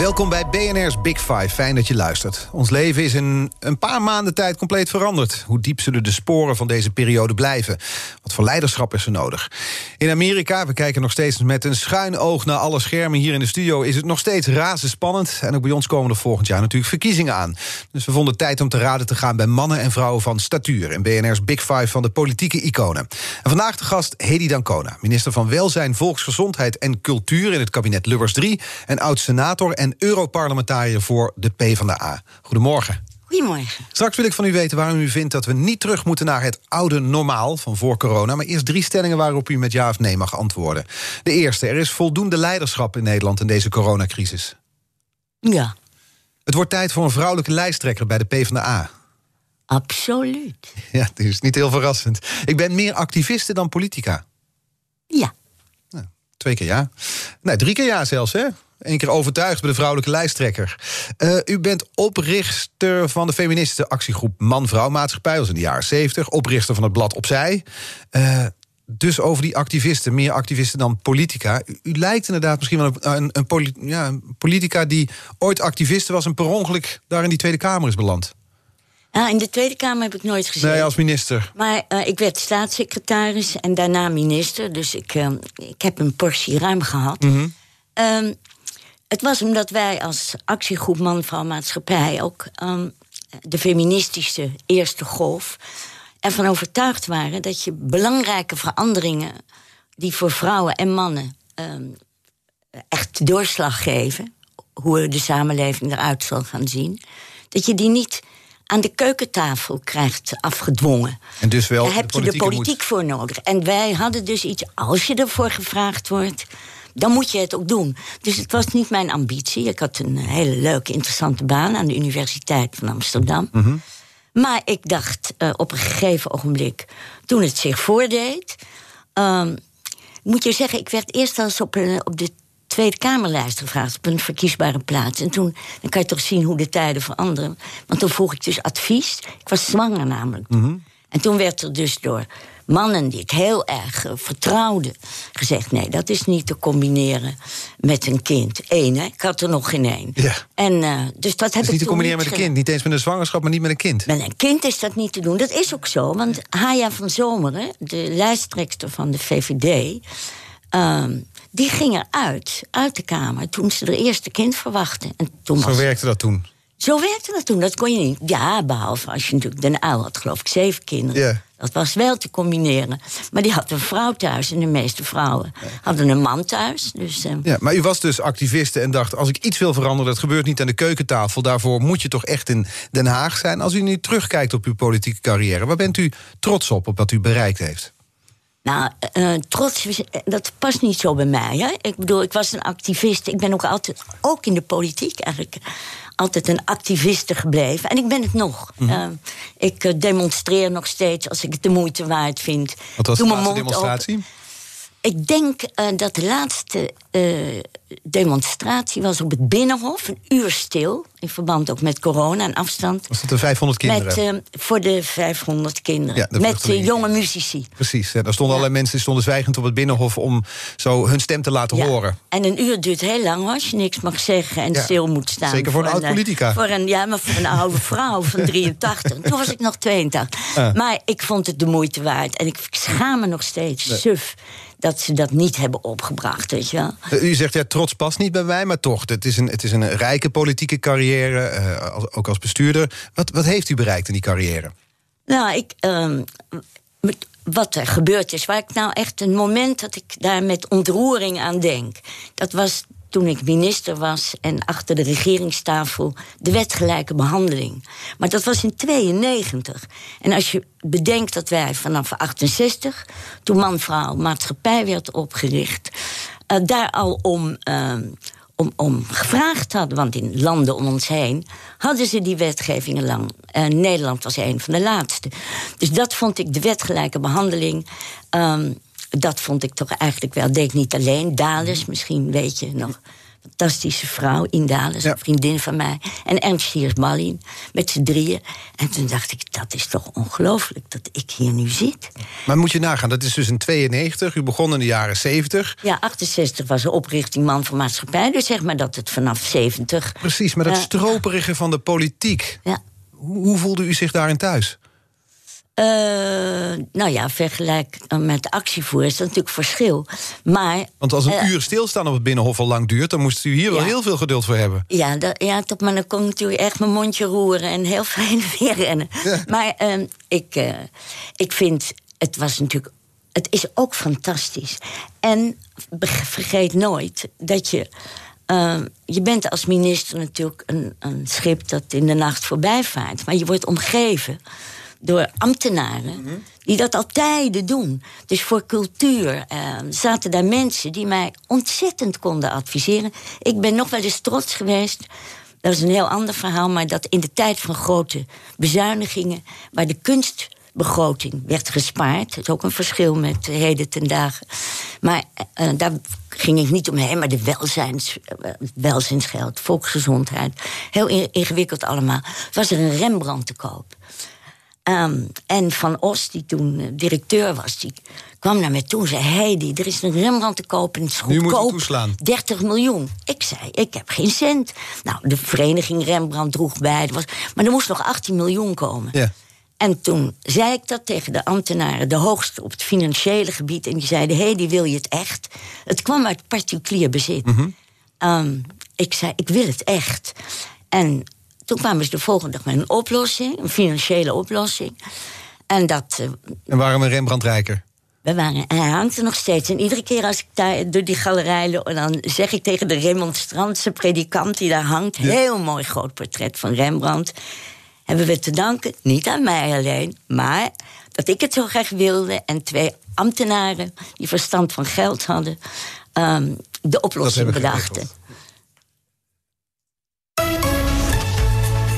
Welkom bij BNR's Big Five. Fijn dat je luistert. Ons leven is in een paar maanden tijd compleet veranderd. Hoe diep zullen de sporen van deze periode blijven? Wat voor leiderschap is er nodig? In Amerika, we kijken nog steeds met een schuin oog naar alle schermen hier in de studio, is het nog steeds razendspannend. En ook bij ons komen er volgend jaar natuurlijk verkiezingen aan. Dus we vonden tijd om te raden te gaan bij mannen en vrouwen van statuur. In BNR's Big Five van de politieke iconen. En vandaag de gast Hedy Dancona, minister van Welzijn, Volksgezondheid en Cultuur in het kabinet Lubbers 3. En oud-senator en Europarlementariër voor de PvdA. Goedemorgen. Goedemorgen. Straks wil ik van u weten waarom u vindt dat we niet terug moeten naar het oude normaal van voor corona. Maar eerst drie stellingen waarop u met ja of nee mag antwoorden. De eerste, er is voldoende leiderschap in Nederland in deze coronacrisis. Ja, Het wordt tijd voor een vrouwelijke lijsttrekker bij de PvdA. absoluut. Ja, dat is niet heel verrassend. Ik ben meer activiste dan politica. Ja, Twee keer ja. Nee, drie keer ja zelfs, hè? Eén keer overtuigd bij de vrouwelijke lijsttrekker. Eh, u bent oprichter van de feministische actiegroep Man-Vrouw Maatschappij. Dat was in de jaren zeventig. Oprichter van het blad Opzij. Eh, dus over die activisten, meer activisten dan politica. U, u lijkt inderdaad misschien wel een, een, een poli- ja, een politica... die ooit activiste was en per ongeluk daar in die Tweede Kamer is beland. ah, in de Tweede Kamer heb ik nooit gezien. Nee, als minister. Maar eh, ik werd staatssecretaris en daarna minister. Dus ik, ik heb een portie ruim gehad. Mhm. Ehm, het was omdat wij als actiegroep Man Vrouw Maatschappij... ook ehm, de feministische eerste golf ervan overtuigd waren... dat je belangrijke veranderingen die voor vrouwen en mannen... ehm, echt doorslag geven, hoe de samenleving eruit zal gaan zien... dat je die niet aan de keukentafel krijgt afgedwongen. En dus wel Daar heb je de politiek voor nodig. En wij hadden dus iets, als je ervoor gevraagd wordt... dan moet je het ook doen. Dus het was niet mijn ambitie. Ik had een hele leuke, interessante baan... aan de Universiteit van Amsterdam. Mhm. Maar ik dacht eh, op een gegeven ogenblik, toen het zich voordeed... ehm, moet je zeggen, ik werd eerst al eens op, een- op de Tweede Kamerlijst gevraagd... op een verkiesbare plaats. En toen dan kan je toch zien hoe de tijden veranderen. Want toen vroeg ik dus advies. Ik was zwanger namelijk. En toen werd er dus door mannen die ik heel erg eh, vertrouwde... gezegd, nee, dat is niet te combineren met een kind. Eén, hè? Ik had er nog geen één. Ja. En, eh, dus dat heb Het is ik niet te combineren met een kind. Niet eens met een zwangerschap, maar niet met een kind. Met een kind is dat niet te doen. Dat is ook zo, want Haya van Zomeren, de lijsttrekster van de VVD... ehm, die ging eruit, uit de Kamer, toen ze haar eerste kind verwachtte. En toen Zo was, werkte dat toen. zo werkte dat toen, dat kon je niet. Ja, behalve als je natuurlijk Den Uyl had, geloof ik, zeven kinderen. Ja. Dat was wel te combineren. Maar die had een vrouw thuis en de meeste vrouwen hadden een man thuis. Dus, eh, Ja, maar u was dus activiste en dacht... als ik iets wil veranderen, dat gebeurt niet aan de keukentafel. Daarvoor moet je toch echt in Den Haag zijn. Als u nu terugkijkt op uw politieke carrière... waar bent u trots op, op wat u bereikt heeft? Nou, eh, trots, eh, dat past niet zo bij mij. Hè? Ik bedoel, ik was een activist. Ik ben ook altijd, ook in de politiek eigenlijk, altijd een activiste gebleven. En ik ben het nog. Mhm. Eh, ik demonstreer nog steeds als ik het de moeite waard vind. Wat was de Doe mijn laatste open. Ik denk eh, dat de laatste eh, demonstratie was op het Binnenhof. Een uur stil, in verband ook met corona en afstand. Was dat de 500 kinderen? Met, eh, voor de 500 kinderen. Ja, de met jonge muzici. Precies, ja, daar stonden Ja. allerlei mensen die stonden zwijgend op het Binnenhof... om zo hun stem te laten horen. En een uur duurt heel lang als je niks mag zeggen en stil moet staan. Zeker voor een oud-politica. Voor een, ja, maar voor een oude vrouw van 83. Toen was ik nog 82. Ah. Maar ik vond het de moeite waard. En ik schaam me nog steeds suf dat ze dat niet hebben opgebracht, weet je wel. Eh, U zegt, ja, trots past niet bij mij, maar toch. Het is een, het is een rijke politieke carrière, eh, als- ook als bestuurder. Wat, wat heeft u bereikt in die carrière? Nou, ik, ehm, met- wat er gebeurd is, waar ik nou echt een moment dat ik daar met ontroering aan denk. Dat was toen ik minister was en achter de regeringstafel de wetgelijke behandeling. Maar dat was in 92. En als je bedenkt dat wij vanaf 68, toen man-vrouw maatschappij werd opgericht, eh, daar al om. ehm, om, om gevraagd hadden. Want in landen om ons heen hadden ze die wetgevingen lang. Uh, Nederland was een van de laatste. Dus dat vond ik de wetgelijke behandeling. Um, dat vond ik toch eigenlijk wel. Deed ik niet alleen. Dales, misschien weet je nog fantastische vrouw, Indales, een vriendin van mij. En Ernst Siers Mallin, met z'n drieën. En toen dacht ik, dat is toch ongelooflijk dat ik hier nu zit. Maar moet je nagaan, dat is dus in 92, u begon in de jaren 70. Ja, 68 was de oprichting Man van Maatschappij. Dus zeg maar dat het vanaf 70... Precies, maar dat uh, stroperige van de politiek. Ja. Hoe, hoe voelde u zich daarin thuis? Uh, nou ja, vergelijk met actievoer is dat natuurlijk verschil. Maar, Want als een uh, uur stilstaan op het Binnenhof al lang duurt... dan moest u hier ja. wel heel veel geduld voor hebben. Ja, dat, ja dat, maar dan kon ik natuurlijk echt mijn mondje roeren... en heel en weer rennen. Ja. Maar uh, ik, uh, ik vind, het was natuurlijk... Het is ook fantastisch. En vergeet nooit dat je... Uh, je bent als minister natuurlijk een, een schip dat in de nacht voorbij vaart. Maar je wordt omgeven door ambtenaren. Mm-hmm. Die dat al tijden doen. Dus voor cultuur uh, zaten daar mensen die mij ontzettend konden adviseren. Ik ben nog wel eens trots geweest. Dat is een heel ander verhaal, maar dat in de tijd van grote bezuinigingen, waar de kunstbegroting werd gespaard. Dat is ook een verschil met heden ten dagen. Maar uh, daar ging ik niet omheen, maar de welzijns, uh, welzijnsgeld, volksgezondheid. Heel ingewikkeld allemaal. Was er een Rembrandt te koop. Um, en Van Os, die toen uh, directeur was, die kwam naar mij toe en zei... Heidi, er is een Rembrandt te kopen, het is goedkoop, 30 miljoen. Ik zei, ik heb geen cent. Nou, de vereniging Rembrandt droeg bij, was, maar er moest nog 18 miljoen komen. Ja. En toen zei ik dat tegen de ambtenaren, de hoogste op het financiële gebied... en die zeiden, Heidi, wil je het echt? Het kwam uit particulier bezit. Mm -hmm. um, ik zei, ik wil het echt. En toen kwamen ze de volgende dag met een oplossing, een financiële oplossing. En dat. Uh, en waarom een Rembrandt rijker? We waren, hij hangt er nog steeds. En iedere keer als ik daar door die galerij loop... dan zeg ik tegen de remonstrantse predikant die daar hangt... Ja. heel mooi groot portret van Rembrandt... hebben we te danken, niet aan mij alleen... maar dat ik het zo graag wilde... en twee ambtenaren die verstand van geld hadden... Um, de oplossing bedachten.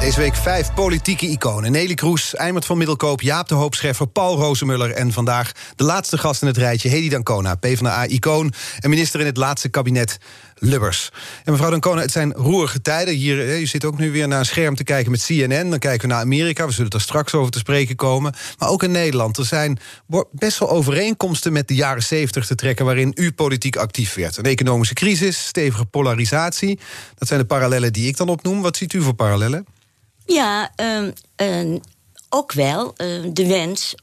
Deze week vijf politieke iconen. Nelly Kroes, Eimert van Middelkoop, Jaap de Hoop Scheffer... Paul Rozemuller en vandaag de laatste gast in het rijtje... Hedy Dancona, PvdA-icoon en minister in het laatste kabinet Lubbers. En mevrouw Dancona, het zijn roerige tijden. Hier, u zit ook nu weer naar een scherm te kijken met CNN. Dan kijken we naar Amerika, we zullen er straks over te spreken komen. Maar ook in Nederland. Er zijn best wel overeenkomsten met de jaren 70 te trekken... waarin u politiek actief werd. Een economische crisis, stevige polarisatie. Dat zijn de parallellen die ik dan opnoem. Wat ziet u voor parallellen? Ja, um, uh, ook wel uh, de wens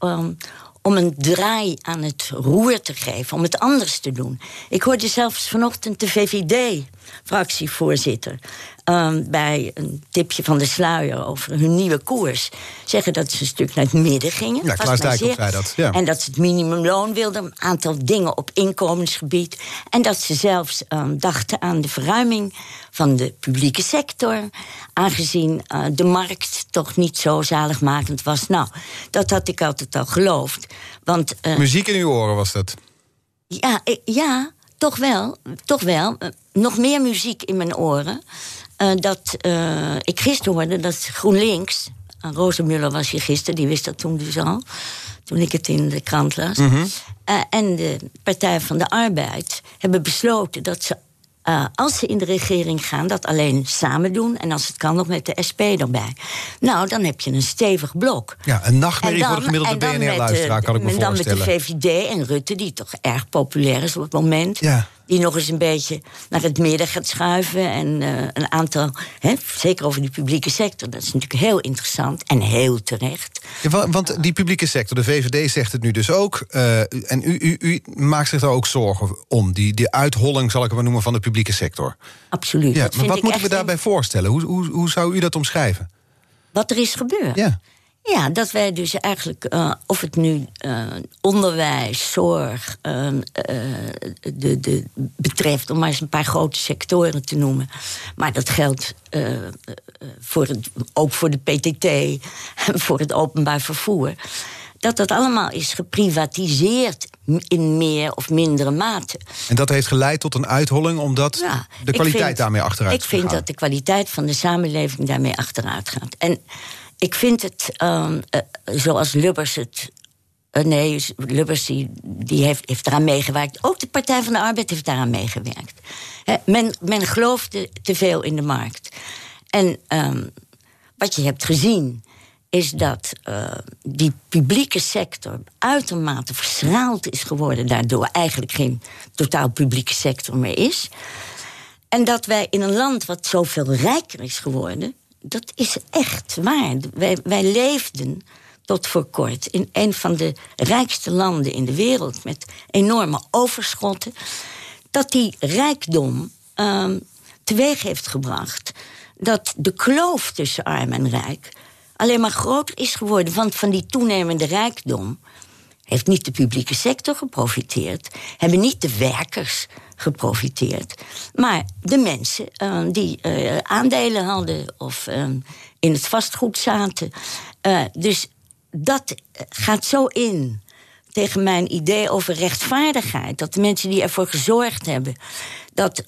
om een draai aan het roer te geven, om het anders te doen. Ik hoorde zelfs vanochtend de VVD-fractievoorzitter um, bij een tipje van de sluier over hun nieuwe koers zeggen dat ze een stuk naar het midden gingen. Ja, Klaas Dijkhoff zei dat. Ja. En dat ze het minimumloon wilden, een aantal dingen op inkomensgebied. En dat ze zelfs um, dachten aan de verruiming van de publieke sector. Aangezien uh, de markt toch niet zo zaligmakend was. Nou, dat had ik altijd al geloofd. Want, uh, Muziek in uw oren was dat? Ja, ja toch wel. Toch wel. Uh, nog meer muziek in mijn oren. Uh, dat uh, ik gisteren hoorde dat GroenLinks. Uh, Roze was hier gisteren, die wist dat toen dus al. Toen ik het in de krant las. Mm -hmm. en de Partij van de Arbeid hebben besloten dat ze. Als ze in de regering gaan, dat alleen samen doen. En als het kan, nog met de SP erbij. Nou, dan heb je een stevig blok. Ja, een nachtmerrie voor de gemiddelde BNR-luisteraar, kan ik me en dan voorstellen. met de VVD en Rutte, die toch erg populair is op het moment. Ja die nog eens een beetje naar het midden gaat schuiven. En uh, een aantal, hè, zeker over die publieke sector, dat is natuurlijk heel interessant en heel terecht. Ja, want die publieke sector, de VVD zegt het nu dus ook. Uh, en u, u, u, maakt zich daar ook zorgen om, die, die uitholling, zal ik het maar noemen, van de publieke sector. Absoluut. Ja, maar wat moeten we daarbij een... voorstellen? Hoe, hoe, hoe zou u dat omschrijven? Wat er is gebeurd? Ja. Ja, dat wij dus eigenlijk, uh, of het nu uh, onderwijs, zorg uh, de, de, betreft, om maar eens een paar grote sectoren te noemen. Maar dat geldt voor het, ook voor de PTT, voor het openbaar vervoer. dat dat allemaal is geprivatiseerd in meer of mindere mate. En dat heeft geleid tot een uitholling, omdat Ja, de ik kwaliteit vind- daarmee achteruit Ik is vind dat de kwaliteit van de samenleving daarmee achteruit gaat. En ik vind het, ehm, eh, zoals Lubbers het. eh, nee, Lubbers die, heeft, heeft eraan meegewerkt. Ook de Partij van de Arbeid heeft daaraan meegewerkt. Men, men geloofde te veel in de markt. En ehm, wat je hebt gezien is dat eh, die publieke sector uitermate verschraald is geworden, daardoor eigenlijk geen totaal publieke sector meer is. En dat wij in een land wat zoveel rijker is geworden, dat is echt waar. Wij, wij leefden tot voor kort in een van de rijkste landen in de wereld met enorme overschotten. Dat die rijkdom ehm, teweeg heeft gebracht dat de kloof tussen arm en rijk alleen maar groter is geworden. Want van die toenemende rijkdom heeft niet de publieke sector geprofiteerd, hebben niet de werkers geprofiteerd, maar de mensen eh, die eh, aandelen hadden of eh, in het vastgoed zaten. Dus dat gaat zo in tegen mijn idee over rechtvaardigheid. Dat de mensen die ervoor gezorgd hebben dat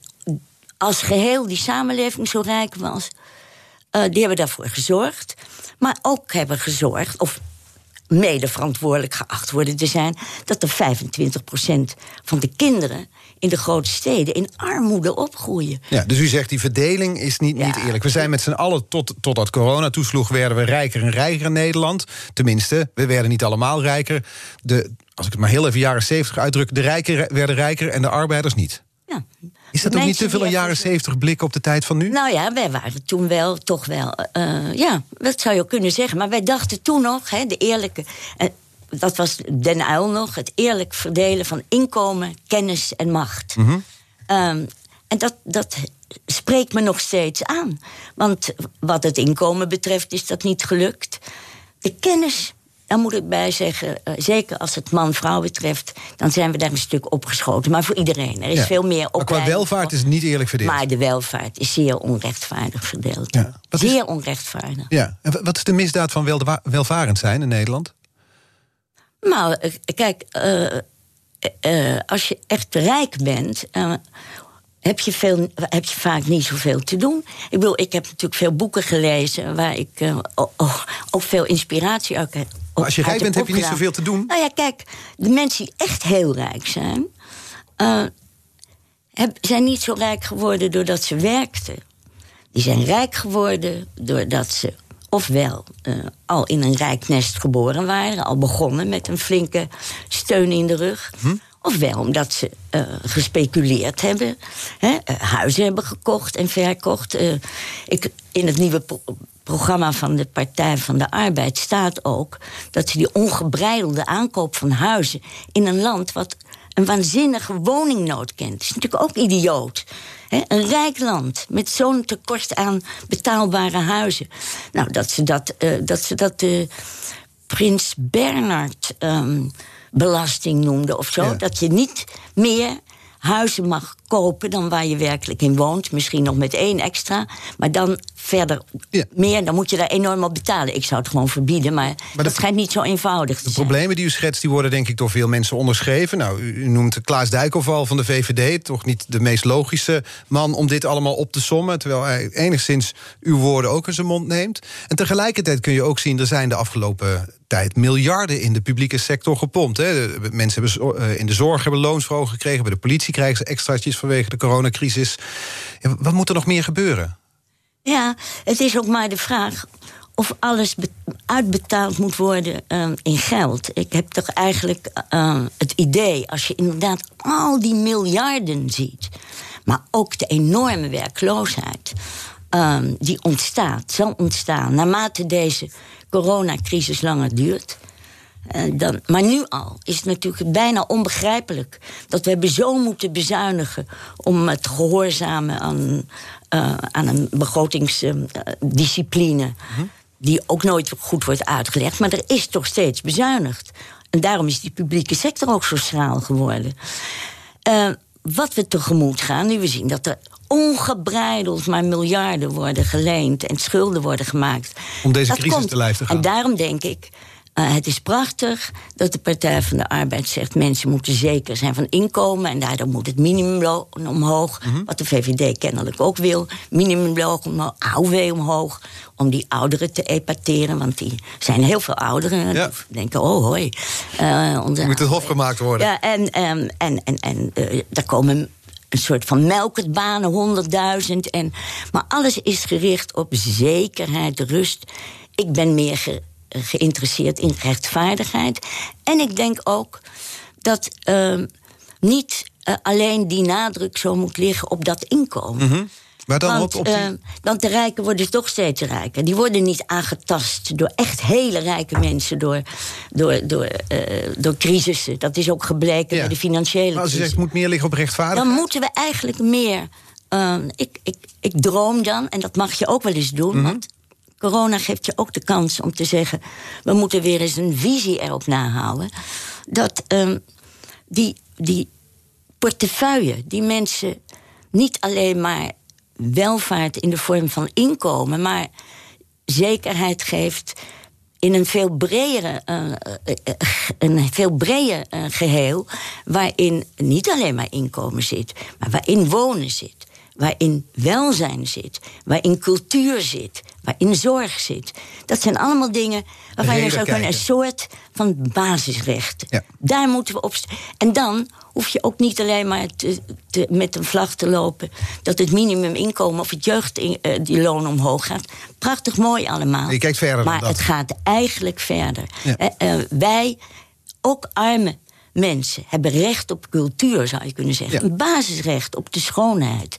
als geheel die samenleving zo rijk was, die hebben daarvoor gezorgd. Maar ook hebben gezorgd, of mede verantwoordelijk geacht worden te zijn, dat er 25% van de kinderen in de grote steden in armoede opgroeien. Ja, dus u zegt die verdeling is niet, Ja. niet eerlijk. We zijn met z'n allen, tot, totdat corona toesloeg, werden we rijker en rijker in Nederland. Tenminste, we werden niet allemaal rijker. De, als ik het maar heel even jaren 70 uitdruk, de rijken werden rijker en de arbeiders niet. Ja. Is dat ook niet te veel een jaren 70 blik op de tijd van nu? Nou ja, wij waren toen wel, toch wel, eh, ja, dat zou je ook kunnen zeggen. Maar wij dachten toen nog, hè, de eerlijke, eh, dat was Den Uyl nog, het eerlijk verdelen van inkomen, kennis en macht. Ehm, en dat, dat spreekt me nog steeds aan. Want wat het inkomen betreft is dat niet gelukt. De kennis, daar moet ik bij zeggen, eh, zeker als het man-vrouw betreft, dan zijn we daar een stuk opgeschoten. Maar voor iedereen. Er is Ja. veel meer Maar qua welvaart is het niet eerlijk verdeeld. maar de welvaart is zeer onrechtvaardig verdeeld. Ja. Wat is- Zeer onrechtvaardig. Ja. En wa- wat is de misdaad van welvarend zijn in Nederland? Nou, eh, kijk, eh, als je echt rijk bent. Heb je, veel, heb je vaak niet zoveel te doen. Ik bedoel, ik heb natuurlijk veel boeken gelezen... waar ik eh, ook veel inspiratie uit heb Maar als je rijk bent, heb je niet zoveel te doen. Nou ja, kijk, de mensen die echt heel rijk zijn... eh, heb, zijn niet zo rijk geworden doordat ze werkten. Die zijn rijk geworden doordat ze ofwel eh, al in een rijk nest geboren waren... al begonnen met een flinke steun in de rug... ofwel omdat ze eh, gespeculeerd hebben... Hè, eh, huizen hebben gekocht en verkocht. Eh, ik, in het nieuwe pro- programma van de Partij van de Arbeid staat ook... dat ze die ongebreidelde aankoop van huizen in een land... wat een waanzinnige woningnood kent. Dat is natuurlijk ook idioot. Een rijk land met zo'n tekort aan betaalbare huizen. Nou, dat ze dat, eh, dat, ze dat de Prins Bernard ehm, belasting noemde of zo. Ja. Dat je niet meer huizen mag kopen dan waar je werkelijk in woont. Misschien nog met één extra. Maar dan verder Ja. meer, dan moet je daar enorm op betalen. Ik zou het gewoon verbieden, maar, de- dat schijnt niet zo eenvoudig te De zijn. problemen die u schetst, die worden denk ik door veel mensen onderschreven. Nou, u, u noemt Klaas Dijkhoff al van de VVD... toch niet de meest logische man om dit allemaal op te sommen... terwijl hij enigszins uw woorden ook in zijn mond neemt. En tegelijkertijd kun je ook zien... er zijn de afgelopen tijd miljarden in de publieke sector gepompt. Hè. Mensen hebben eh, in de zorg hebben loonsverhoging gekregen... bij de politie krijgen ze extraatjes vanwege de coronacrisis. Wat moet er nog meer gebeuren? Ja, het is ook maar de vraag of alles be- uitbetaald moet worden eh, in geld. Ik heb toch eigenlijk eh, het idee, als je inderdaad al die miljarden ziet, maar ook de enorme werkloosheid eh, die ontstaat, zal ontstaan naarmate deze coronacrisis langer duurt. Eh, dan, maar nu al is het natuurlijk bijna onbegrijpelijk dat we hebben zo moeten bezuinigen om te gehoorzamen aan, eh, aan een begrotingsdiscipline. Die ook nooit goed wordt uitgelegd, maar er is toch steeds bezuinigd. En daarom is die publieke sector ook zo schraal geworden. Eh, wat we tegemoet gaan, nu we zien dat er ongebreideld maar miljarden worden geleend en schulden worden gemaakt. Om deze dat crisis komt. te lijf te gaan. En daarom denk ik. Uh, het is prachtig dat de Partij van de Arbeid zegt... mensen moeten zeker zijn van inkomen... en daardoor moet het minimumloon omhoog. Mhm. Wat de VVD kennelijk ook wil. Minimumloon omhoog, AOW omhoog... om die ouderen te epateren. Want die zijn heel veel ouderen. Ja. Die denken, oh hoi. Uh, onze Moet het hof gemaakt worden. Ja, en, en, en, en, en uh, daar komen een soort van melkertbanen, 100.000. En, maar alles is gericht op zekerheid, rust. Ik ben meer geïnteresseerd in rechtvaardigheid. En ik denk ook dat uh, niet uh, alleen die nadruk zo moet liggen op dat inkomen. Mm -hmm. Maar dan want, op, op die... uh, want de rijken worden toch steeds rijker. Die worden niet aangetast door echt hele rijke mensen, door, door, door, uh, door crisissen. Dat is ook gebleken ja. bij de financiële maar als je zegt, het moet meer liggen op rechtvaardigheid... Dan moeten we eigenlijk meer... Uh, ik, ik, ik droom dan, en dat mag je ook wel eens doen... Mhm. Mm -hmm. want corona geeft je ook de kans om te zeggen... we moeten weer eens een visie erop nahouden. Dat um, die, die portefeuille, die mensen niet alleen maar welvaart in de vorm van inkomen, maar zekerheid geeft in een veel bredere, uh, uh, een veel breder uh, geheel, waarin niet alleen maar inkomen zit, maar waarin wonen zit, waarin welzijn zit, waarin cultuur zit, waarin zorg zit. Dat zijn allemaal dingen waarvan je zou kunnen een soort van basisrechten. Ja. Daar moeten we op. En dan hoef je ook niet alleen maar te, te, met een vlag te lopen dat het minimuminkomen of het jeugdloon omhoog gaat. Prachtig mooi allemaal. Je kijkt verder maar dan het gaat eigenlijk verder. Ja. Uh, uh, wij, ook arme mensen, hebben recht op cultuur, zou je kunnen zeggen. Ja. Een basisrecht op de schoonheid.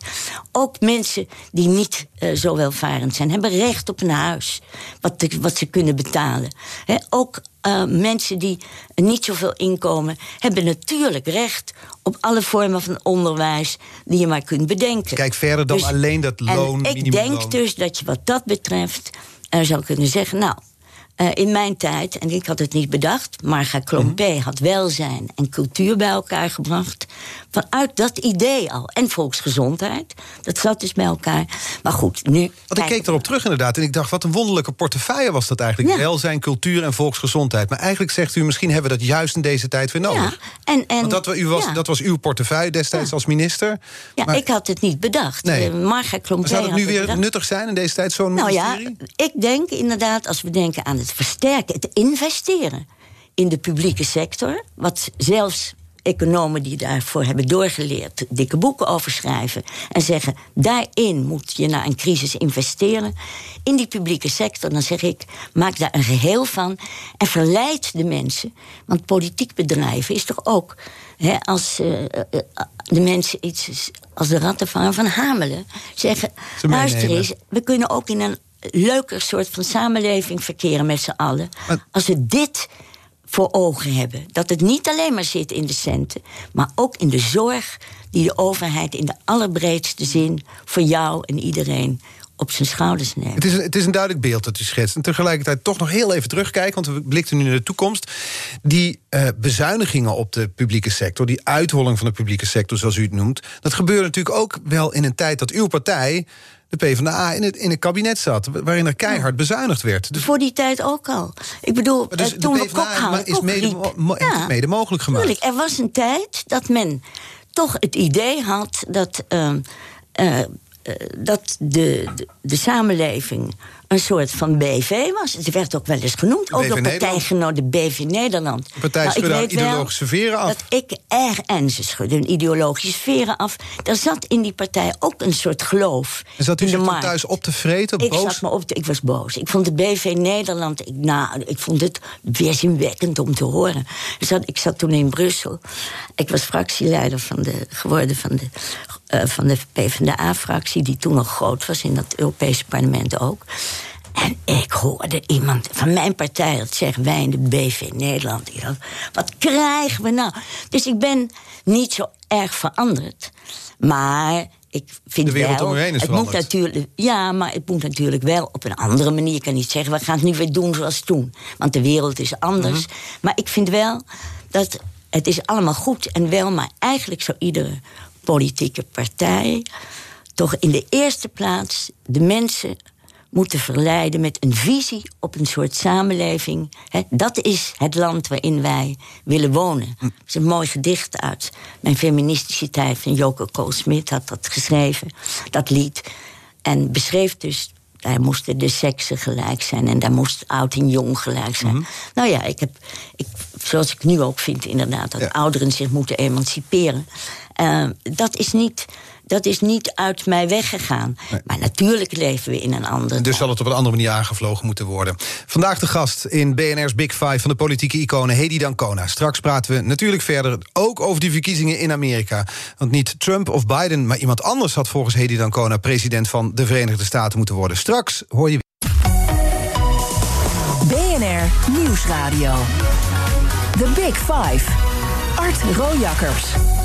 Ook mensen die niet uh, zo welvarend zijn, hebben recht op een huis. Wat, de, wat ze kunnen betalen. He, ook uh, mensen die niet zoveel inkomen, hebben natuurlijk recht op alle vormen van onderwijs die je maar kunt bedenken. Kijk verder dan Dus- alleen dat loon, En ik denk dus dat je wat dat betreft uh, zou kunnen zeggen, nou. Uh, in mijn tijd, en ik had het niet bedacht, Marga Klompé Mhm. had welzijn en cultuur bij elkaar gebracht. Vanuit dat idee al. En volksgezondheid. Dat zat dus bij elkaar. Maar goed, nu. Want ik keek erop terug inderdaad en ik dacht, wat een wonderlijke portefeuille was dat eigenlijk. Ja. Welzijn, cultuur en volksgezondheid. Maar eigenlijk zegt u, misschien hebben we dat juist in deze tijd weer nodig. Ja, en, en, Want dat, u was, ja. dat was uw portefeuille destijds Ja. als minister. Ja, maar ik had het niet bedacht. Nee. Eh, Marga Klompé zou dat had nu het weer bedacht. nuttig zijn in deze tijd, zo'n Nou ja, ministerie? ik denk inderdaad, als we denken aan het versterken, het investeren in de publieke sector, wat zelfs economen die daarvoor hebben doorgeleerd, dikke boeken over schrijven en zeggen: daarin moet je na een crisis investeren. In die publieke sector, dan zeg ik: maak daar een geheel van en verleid de mensen. Want politiek bedrijven is toch ook. Hè, als eh, eh, de mensen iets als de rattenvanger van Hamelen zeggen: Ze luister eens, we kunnen ook in een leuker soort van samenleving verkeren met z'n allen. Maar- Als we dit voor ogen hebben. Dat het niet alleen maar zit in de centen, maar ook in de zorg die de overheid in de allerbreedste zin voor jou en iedereen op zijn schouders neemt. Het is, een, het is een duidelijk beeld dat u schetst. En tegelijkertijd toch nog heel even terugkijken, want we blikten nu naar de toekomst. Die eh, bezuinigingen op de publieke sector, die uitholling van de publieke sector, zoals u het noemt, dat gebeurde natuurlijk ook wel in een tijd dat uw partij, de PvdA, in het, in het kabinet zat, waarin er keihard bezuinigd werd. Dus, Voor die tijd ook al. Ik bedoel, dus eh, de toen we is mede, mo- mede mogelijk gemaakt. Tuurlijk, er was een tijd dat men toch het idee had dat, ehm, eh, eh, dat de, de, de samenleving een soort van BV was. Het werd ook wel eens genoemd, ook door partijgenoten BV Nederland. De partij Nou, schudde ideologische veren af. Dat ik erg, en ze schudden hun ideologische sferen af. Er zat in die partij ook een soort geloof En zat u in de zich thuis op te vreten, Ik boos? zat me op te, ik was boos. Ik vond de BV Nederland, ik, nou, ik vond het weerzinwekkend om te horen. Ik zat, ik zat toen in Brussel. Ik was fractieleider van de, geworden van de, eh, van de PvdA-fractie... die toen nog groot was in dat Europese parlement ook. En ik hoorde iemand van mijn partij dat zeggen... wij in de BV Nederland. Dacht, wat krijgen we nou? Dus ik ben niet zo erg veranderd. Maar ik vind De wereld wel... het moet natuurlijk, ja, maar het moet natuurlijk wel op een andere manier. Ik kan niet zeggen, we gaan het nu weer doen zoals toen. Want de wereld is anders. Mhm. Maar ik vind wel dat het is allemaal goed en wel... maar eigenlijk zou iedere politieke partij... toch in de eerste plaats de mensen moeten verleiden met een visie op een soort samenleving. Dat is het land waarin wij willen wonen. Dat is een mooi gedicht uit mijn feministische tijd van Joke Kool-Smit had dat geschreven, dat lied. En beschreef dus daar moesten de seksen gelijk zijn en daar moest oud en jong gelijk zijn. Mhm. Nou ja, ik heb, ik, zoals ik nu ook vind, inderdaad, dat Ja. ouderen zich moeten emanciperen. Eh, dat, is niet, dat is niet uit mij weggegaan. Maar natuurlijk leven we in een andere Dus tijd. zal het op een andere manier aangevlogen moeten worden. Vandaag de gast in BNR's Big Five van de politieke iconen Hedy Dancona. Straks praten we natuurlijk verder ook over die verkiezingen in Amerika. Want niet Trump of Biden, maar iemand anders had volgens Hedy Dancona president van de Verenigde Staten moeten worden. Straks hoor je BNR Nieuwsradio. The Big Five. Art Rojakkers.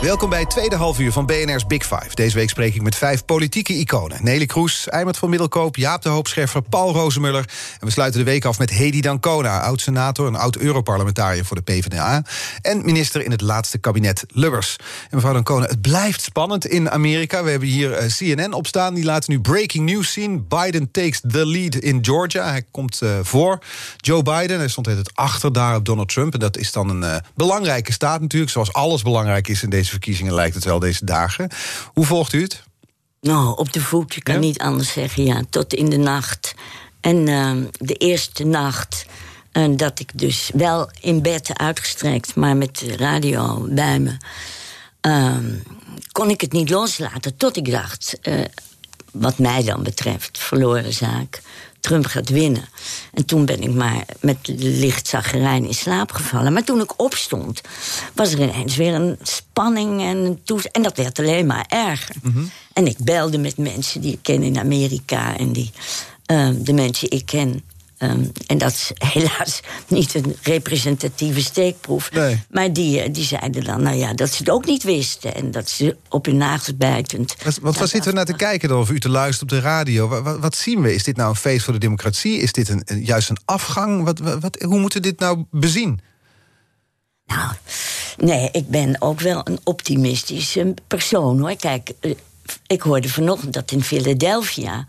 Welkom bij het tweede halfuur van BNR's Big Five. Deze week spreek ik met vijf politieke iconen. Nelly Kroes, Eimert van Middelkoop, Jaap de Hoop Scheffer, Paul Rozemuller. En we sluiten de week af met Hedy Dancona, oud-senator... en oud-Europarlementariër voor de PvdA... en minister in het laatste kabinet Lubbers. En mevrouw Dancona, het blijft spannend in Amerika. We hebben hier eh, CNN opstaan, die laten nu breaking news zien. Biden takes the lead in Georgia. Hij komt eh, voor Joe Biden. Hij stond het achter daar op Donald Trump. En dat is dan een eh, belangrijke staat natuurlijk... zoals alles belangrijk is in deze verkiezingen, lijkt het wel deze dagen. Hoe volgt u het? Nou, op de voet, ik kan Ja? niet anders zeggen, ja. Tot in de nacht. En ehm, de eerste nacht eh, dat ik dus wel in bed uitgestrekt... maar met de radio bij me... ehm, kon ik het niet loslaten tot ik dacht... eh, wat mij dan betreft, verloren zaak... Trump gaat winnen. En toen ben ik maar met licht zagrijn in slaap gevallen. Maar toen ik opstond, was er ineens weer een spanning en een. En dat werd alleen maar erger. En ik belde met mensen die ik ken in Amerika en die, ehm, de mensen ik ken. Ehm, en dat is helaas niet een representatieve steekproef. Nee. Maar die, eh, die zeiden dan, nou ja, dat ze het ook niet wisten. En dat ze op hun nagels bijtend. Wat, wat waar zitten we naar te kijken dan? Of u te luisteren op de radio? Wat, wat, wat zien we? Is dit nou een feest voor de democratie? Is dit een, juist een afgang? Wat, wat, wat- hoe moeten we dit nou bezien? Nou, nee, ik ben ook wel een optimistische persoon hoor. Kijk, eh, ik hoorde vanochtend dat in Philadelphia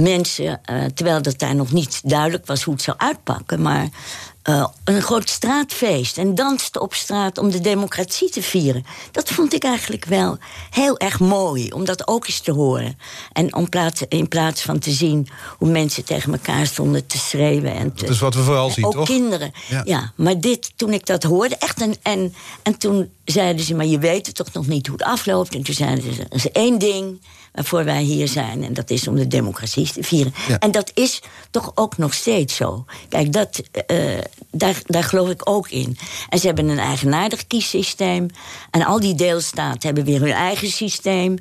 mensen, eh, terwijl dat daar nog niet duidelijk was hoe het zou uitpakken, maar eh, een groot straatfeest en dansten op straat om de democratie te vieren. Dat vond ik eigenlijk wel heel erg mooi om dat ook eens te horen. En om plaats, in plaats van te zien hoe mensen tegen elkaar stonden te schreeuwen en te, Dat is wat we vooral zien, ook toch? kinderen. Ja. Ja. maar dit, toen ik dat hoorde, echt een. En, en toen zeiden ze, maar je weet het toch nog niet hoe het afloopt. En toen zeiden ze, er is één ding waarvoor wij hier zijn. En dat is om de democratie te vieren. Ja. En dat is toch ook nog steeds zo. Kijk, dat, eh, daar, daar geloof ik ook in. En ze hebben een eigenaardig kiessysteem. En al die deelstaten hebben weer hun eigen systeem.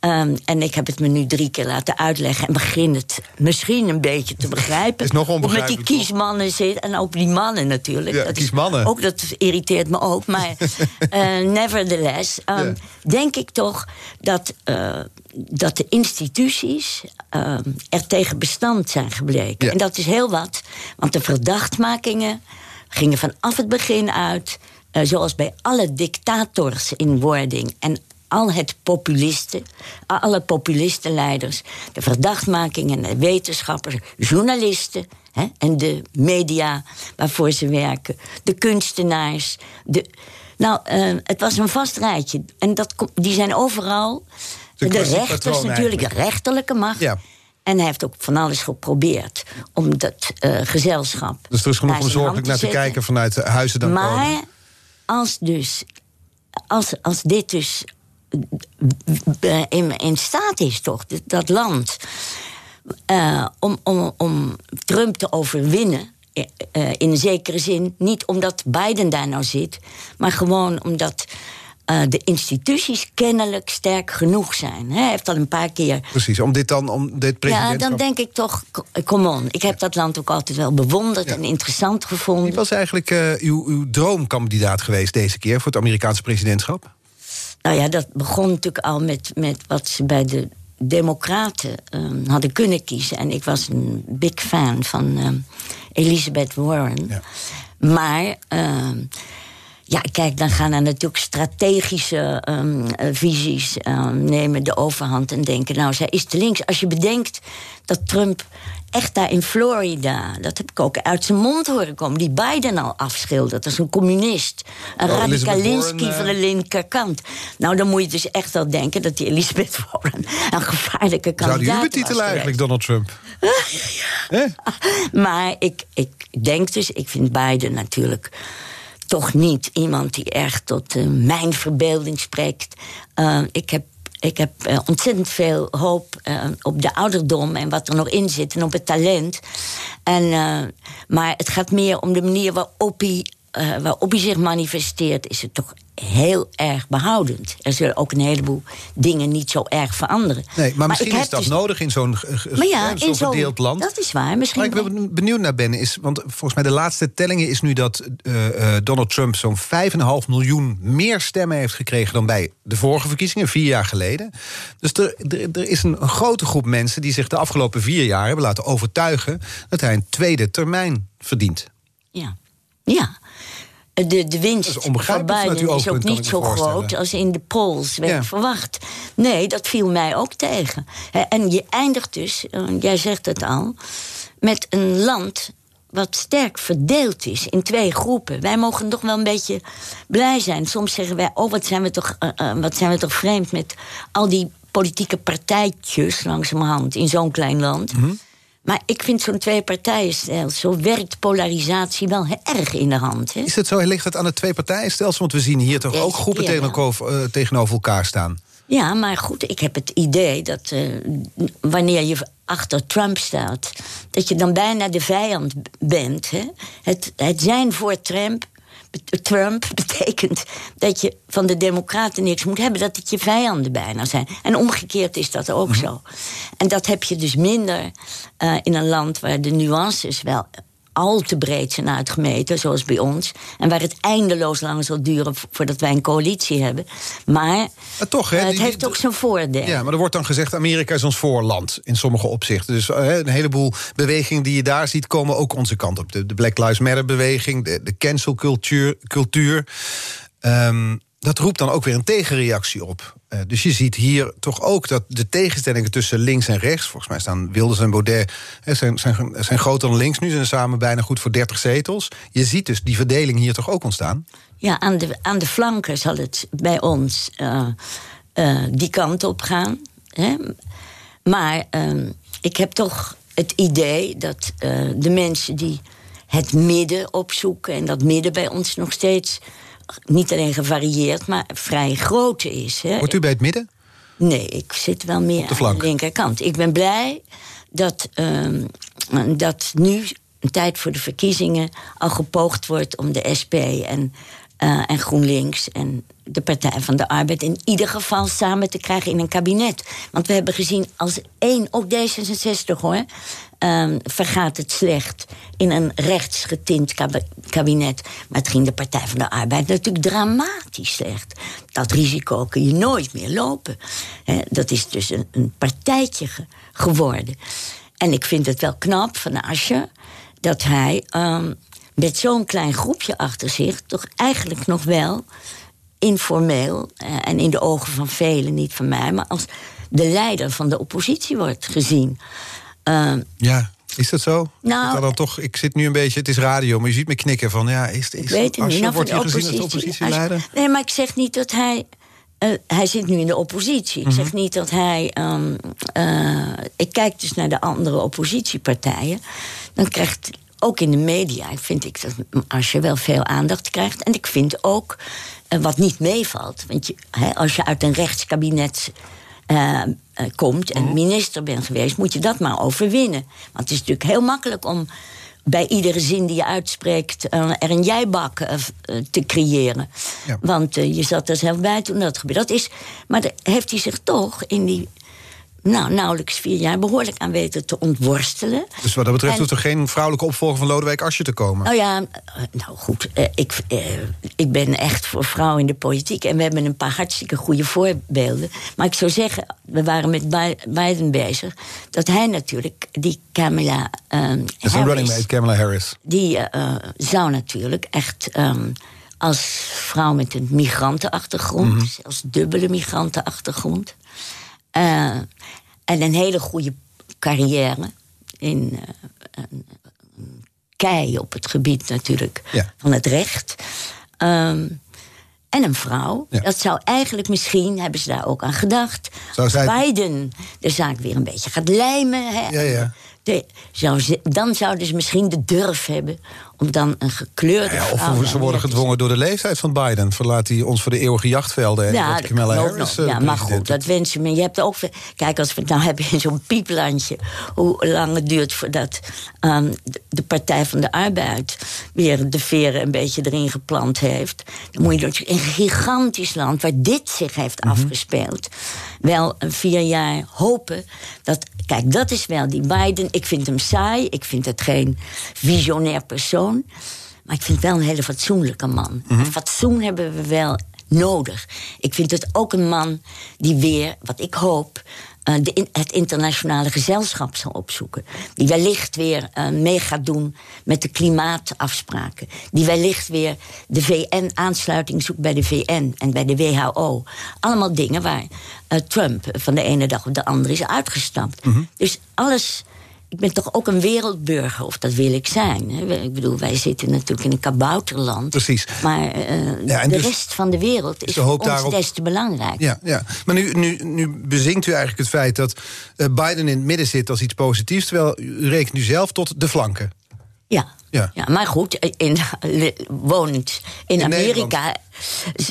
Ehm, en ik heb het me nu drie keer laten uitleggen. En begin het misschien een beetje te begrijpen. Is nog Hoe met die kiesmannen zit. En ook die mannen natuurlijk. Ja, dat is kiesmannen. ook dat irriteert me ook. Maar eh, nevertheless, ehm, denk ik toch dat, eh, dat de instituties ehm, er tegen bestand zijn gebleken. En dat is heel wat. Want de verdachtmakingen gingen vanaf het begin uit. eh, zoals bij alle dictators in wording. En al het populisten, alle populistenleiders, de verdachtmakingen, de wetenschappers, journalisten hè, en de media waarvoor ze werken, de kunstenaars. De, nou, eh, het was een vast rijtje. En dat, die zijn overal. De De, rechters natuurlijk, de rechterlijke macht. Ja. En hij heeft ook van alles geprobeerd om dat eh, gezelschap. Dus er is genoeg om zorgelijk naar te kijken vanuit de huizen dan Maar als dus. Als, als dit dus. eh, In, in staat is toch, dat land. eh, om, om, om Trump te overwinnen. Eh, eh, in een zekere zin. Niet omdat Biden daar nou zit. Maar gewoon omdat. eh, de instituties kennelijk sterk genoeg zijn. Hij heeft al een paar keer Precies, om dit dan, om dit ja, presidentschap... dan denk ik toch, come on. Ik heb dat land ook altijd wel bewonderd Ja. en interessant Wie gevonden. was eigenlijk uw, uw droomkandidaat geweest deze keer... voor het Amerikaanse presidentschap? Nou ja, dat begon natuurlijk al met, met wat ze bij de Democraten ehm, hadden kunnen kiezen. En ik was een big fan van ehm, Elizabeth Warren. Ja. Maar ehm, Ja, kijk, dan gaan er natuurlijk strategische um, visies um, nemen de overhand en denken, nou, zij is te links. Als je bedenkt dat Trump echt daar in Florida, dat heb ik ook uit zijn mond horen komen, die Biden al afschildert als een communist. Een Oh, Warren, van de linkerkant. Nou, dan moet je dus echt wel denken dat die Elizabeth Warren een gevaarlijke kandidaat Zou die betitelen eigenlijk, Donald Trump? Hè? Maar ik, ik denk dus, ik vind Biden natuurlijk toch niet iemand die echt tot eh, mijn verbeelding spreekt. Eh, ik heb, ik heb eh, ontzettend veel hoop eh, op de ouderdom en wat er nog in zit en op het talent. En, eh, maar het gaat meer om de manier waarop hij, eh, waarop hij zich manifesteert, is het toch heel erg behoudend. Er zullen ook een heleboel dingen niet zo erg veranderen. Nee, maar, misschien is dat dus- nodig in zo'n ja, zo'n in zo'n- verdeeld land. Dat is waar. Misschien Waar ik wel benieuwd naar ben, is... want volgens mij de laatste tellingen is nu dat eh, eh, Donald Trump... zo'n 5,5 miljoen meer stemmen heeft gekregen... dan bij de vorige verkiezingen, vier jaar geleden. Dus er, er, er is een, een grote groep mensen... die zich de afgelopen vier jaar hebben laten overtuigen... dat hij een tweede termijn verdient. Ja. Ja. De, de winst van Biden is ook niet zo groot als in de polls werd Ja. verwacht. Nee, dat viel mij ook tegen. En je eindigt dus, eh, jij zegt het al, met een land wat sterk verdeeld is in twee groepen. Wij mogen toch wel een beetje blij zijn. Soms zeggen wij, oh, wat zijn we toch, eh, eh, wat zijn we toch vreemd met al die politieke partijtjes langzamerhand in zo'n klein land. Mhm. Maar ik vind zo'n twee partijenstelsel werkt polarisatie wel erg in de hand. Hè? Is het zo, ligt het aan het twee-partijenstelsel? Want we zien hier toch Deze ook groepen tegenover, eh, tegenover elkaar staan. Ja, maar goed, ik heb het idee dat eh, wanneer je achter Trump staat, dat je dan bijna de vijand bent. Hè? Het, het zijn voor Trump, Trump betekent dat je van de Democraten niks moet hebben, dat het je vijanden bijna zijn. En omgekeerd is dat ook zo. En dat heb je dus minder eh, in een land waar de nuances wel al te breed zijn uitgemeten, zoals bij ons. En waar het eindeloos lang zal duren vo- voordat wij een coalitie hebben. Maar toch, hè? eh, het die- heeft ook zijn voordelen. Ja, maar er wordt dan gezegd... Amerika is ons voorland in sommige opzichten. Dus eh, een heleboel bewegingen die je daar ziet... komen ook onze kant op. De, de Black Lives Matter-beweging, de, de cancel-cultuur... Cultuur, Ehm, dat roept dan ook weer een tegenreactie op. Eh, dus je ziet hier toch ook dat de tegenstellingen tussen links en rechts... volgens mij staan Wilders en Baudet hè, zijn, zijn, zijn groter dan links... nu zijn samen bijna goed voor 30 zetels. Je ziet dus die verdeling hier toch ook ontstaan? Ja, aan de, aan de flanken zal het bij ons eh, eh, die kant op gaan. Hè? Maar ehm, ik heb toch het idee dat eh, de mensen die het midden opzoeken... en dat midden bij ons nog steeds niet alleen gevarieerd... maar vrij groot is. Hè? Wordt u bij het midden? Nee, ik zit wel meer de aan de linkerkant. Ik ben blij dat, ehm, dat nu, een tijd voor de verkiezingen, al gepoogd wordt om de SP en, eh, en GroenLinks en de Partij van de Arbeid in ieder geval samen te krijgen in een kabinet. Want we hebben gezien als één, ook D66 hoor, ehm, vergaat het slecht in een rechtsgetint kab- kabinet. Maar het ging de Partij van de Arbeid natuurlijk dramatisch slecht. Dat risico kun je nooit meer lopen. Dat is dus een, een partijtje ge- geworden. En ik vind het wel knap van Asje dat hij ehm, met zo'n klein groepje achter zich toch eigenlijk nog wel informeel eh, en in de ogen van velen, niet van mij, maar als de leider van de oppositie wordt gezien. Ehm, Ja, is dat zo? Nou, daar dan toch, ik zit nu een beetje, het is radio, maar je ziet me knikken van... ja, is, is ik weet het Asscher, niet. Nou, wordt hij gezien als oppositie- oppositieleider? als- Nee, maar ik zeg niet dat hij. eh, hij zit nu in de oppositie. Ik zeg Mhm. niet dat hij. ehm, eh, ik kijk dus naar de andere oppositiepartijen. Dan krijgt ook in de media, vind ik dat als je wel veel aandacht krijgt. En ik vind ook eh, wat niet meevalt. Want je, hè, als je uit een rechtskabinet eh, komt en minister bent geweest, moet je dat maar overwinnen. Want het is natuurlijk heel makkelijk om bij iedere zin die je uitspreekt eh, er een jijbak eh, te creëren. Ja. Want je zat er zelf bij toen dat gebeurde. Dat is, maar heeft hij zich toch in die nou, nauwelijks vier jaar behoorlijk aan weten te ontworstelen. Dus wat dat betreft En- hoeft er geen vrouwelijke opvolger van Lodewijk Asscher te komen. Nou ja, eh, nou goed, eh, ik, eh, ik ben echt voor vrouwen in de politiek... en we hebben een paar hartstikke goede voorbeelden. Maar ik zou zeggen, we waren met Bi- Biden bezig... dat hij natuurlijk, die Kamala eh Dat is een running mate, Kamala Harris. die zou natuurlijk echt ehm, als vrouw met een migrantenachtergrond, zelfs dubbele migrantenachtergrond. Eh, en een hele goede carrière in uh, een, kei op het gebied natuurlijk Ja. van het recht. Ehm, en een vrouw. Ja. Dat zou eigenlijk misschien, hebben ze daar ook aan gedacht. Zou zij- Biden de zaak weer een beetje gaat lijmen. Hè, Ja, ja. de- zou ze, dan zouden ze misschien de durf hebben om dan een gekleurde Ja, vrouw of ze worden gedwongen door de leeftijd van Biden. Verlaat hij ons voor de eeuwige jachtvelden. En ja, Kamala Harris, eh, ja, maar goed, dat wensen me. Je hebt ook. Kijk, als we het nou hebben in zo'n pieplandje. hoe lang het duurt voordat ehm, de- Partij van de Arbeid. weer de veren een beetje erin geplant heeft. Dan moet je in een gigantisch land waar dit zich heeft Mhm. afgespeeld. wel een vier jaar hopen dat. Kijk, dat is wel die Biden. Ik vind hem saai. Ik vind het geen visionair persoon. Maar ik vind het wel een hele fatsoenlijke man. Mhm. En Fatsoen hebben we wel nodig. Ik vind het ook een man die weer, wat ik hoop, eh, de het internationale gezelschap zal opzoeken. Die wellicht weer eh, mee gaat doen met de klimaatafspraken. Die wellicht weer de VN aansluiting zoekt bij de VN en bij de WHO. Allemaal dingen waar eh, Trump van de ene dag op de andere is uitgestapt. Dus alles. Ik ben toch ook een wereldburger, of dat wil ik zijn. hè. Ik bedoel, wij zitten natuurlijk in een kabouterland. Precies. Maar eh, Ja, de dus- rest van de wereld is de hoop voor ons daarop- des te belangrijk. Ja, ja. maar nu, nu, nu bezinkt u eigenlijk het feit dat eh, Biden in het midden zit als iets positiefs. Terwijl u rekent nu zelf tot de flanken. Ja. Ja. Ja. maar goed, in, wonend in, In Amerika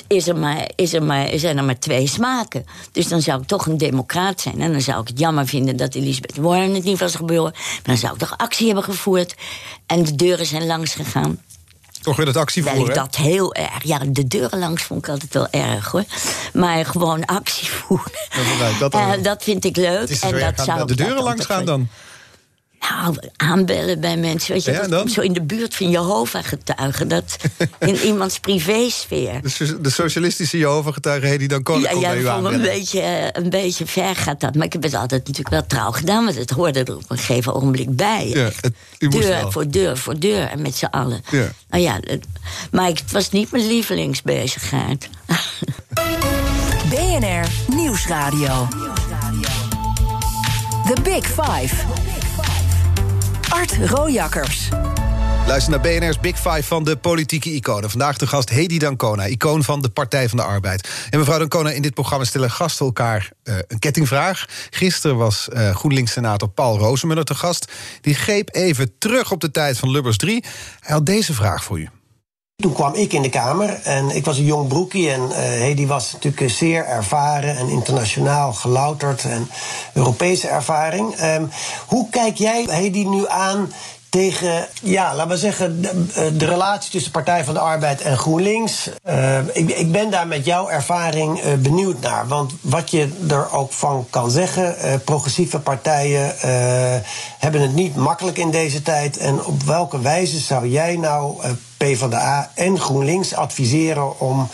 is er maar, is er maar, zijn er maar twee smaken. Dus dan zou ik toch een democraat zijn. En dan zou ik het jammer vinden dat Elizabeth Warren het niet was gebeuren. Maar dan zou ik toch actie hebben gevoerd. En de deuren zijn langs gegaan. Toch weer dat actie Terwijl ik voeren. dat heel erg. Ja, de deuren langs vond ik altijd wel erg hoor. Maar gewoon actie voeren. dat Eh, dat vind ik leuk. Is en dat gaan zou de deuren langs gaan dan. Nou, aanbellen bij mensen. Weet je, Ja, dat zo in de buurt van Jehovah getuigen. Dat in iemands privésfeer. De, so- de socialistische Jehovah-getuige Hedy dan kon Ja, komt bij ja u een beetje, eh, een beetje ver gaat dat. Maar ik heb het altijd natuurlijk wel trouw gedaan. Want het hoorde er op een gegeven ogenblik bij. Ja, het- u moest deur wel. voor deur voor deur. En met z'n allen. Ja. Nou ja, het- maar ik, het was niet mijn lievelingsbezigheid. BNR Nieuwsradio. The Big Five. Art Rojakkers. Luister naar BNR's Big Five van de politieke iconen. Vandaag de gast Hedy Dancona, icoon van de Partij van de Arbeid. En mevrouw Dancona, in dit programma stellen gasten elkaar eh, een kettingvraag. Gisteren was eh, GroenLinks-senator Paul Rozemuller te gast. Die greep even terug op de tijd van Lubbers 3. Hij had deze vraag voor u. Toen kwam ik in de Kamer en ik was een jong broekie. En eh Hedy was natuurlijk eh, zeer ervaren en internationaal gelouterd en Europese ervaring. Ehm, hoe kijk jij Hedy nu aan tegen, ja, laten we zeggen, de, eh, de relatie tussen Partij van de Arbeid en GroenLinks? Eh, ik, ben daar met jouw ervaring eh, benieuwd naar. Want wat je er ook van kan zeggen, progressieve partijen hebben het niet makkelijk in deze tijd. En op welke wijze zou jij nou PvdA en GroenLinks adviseren om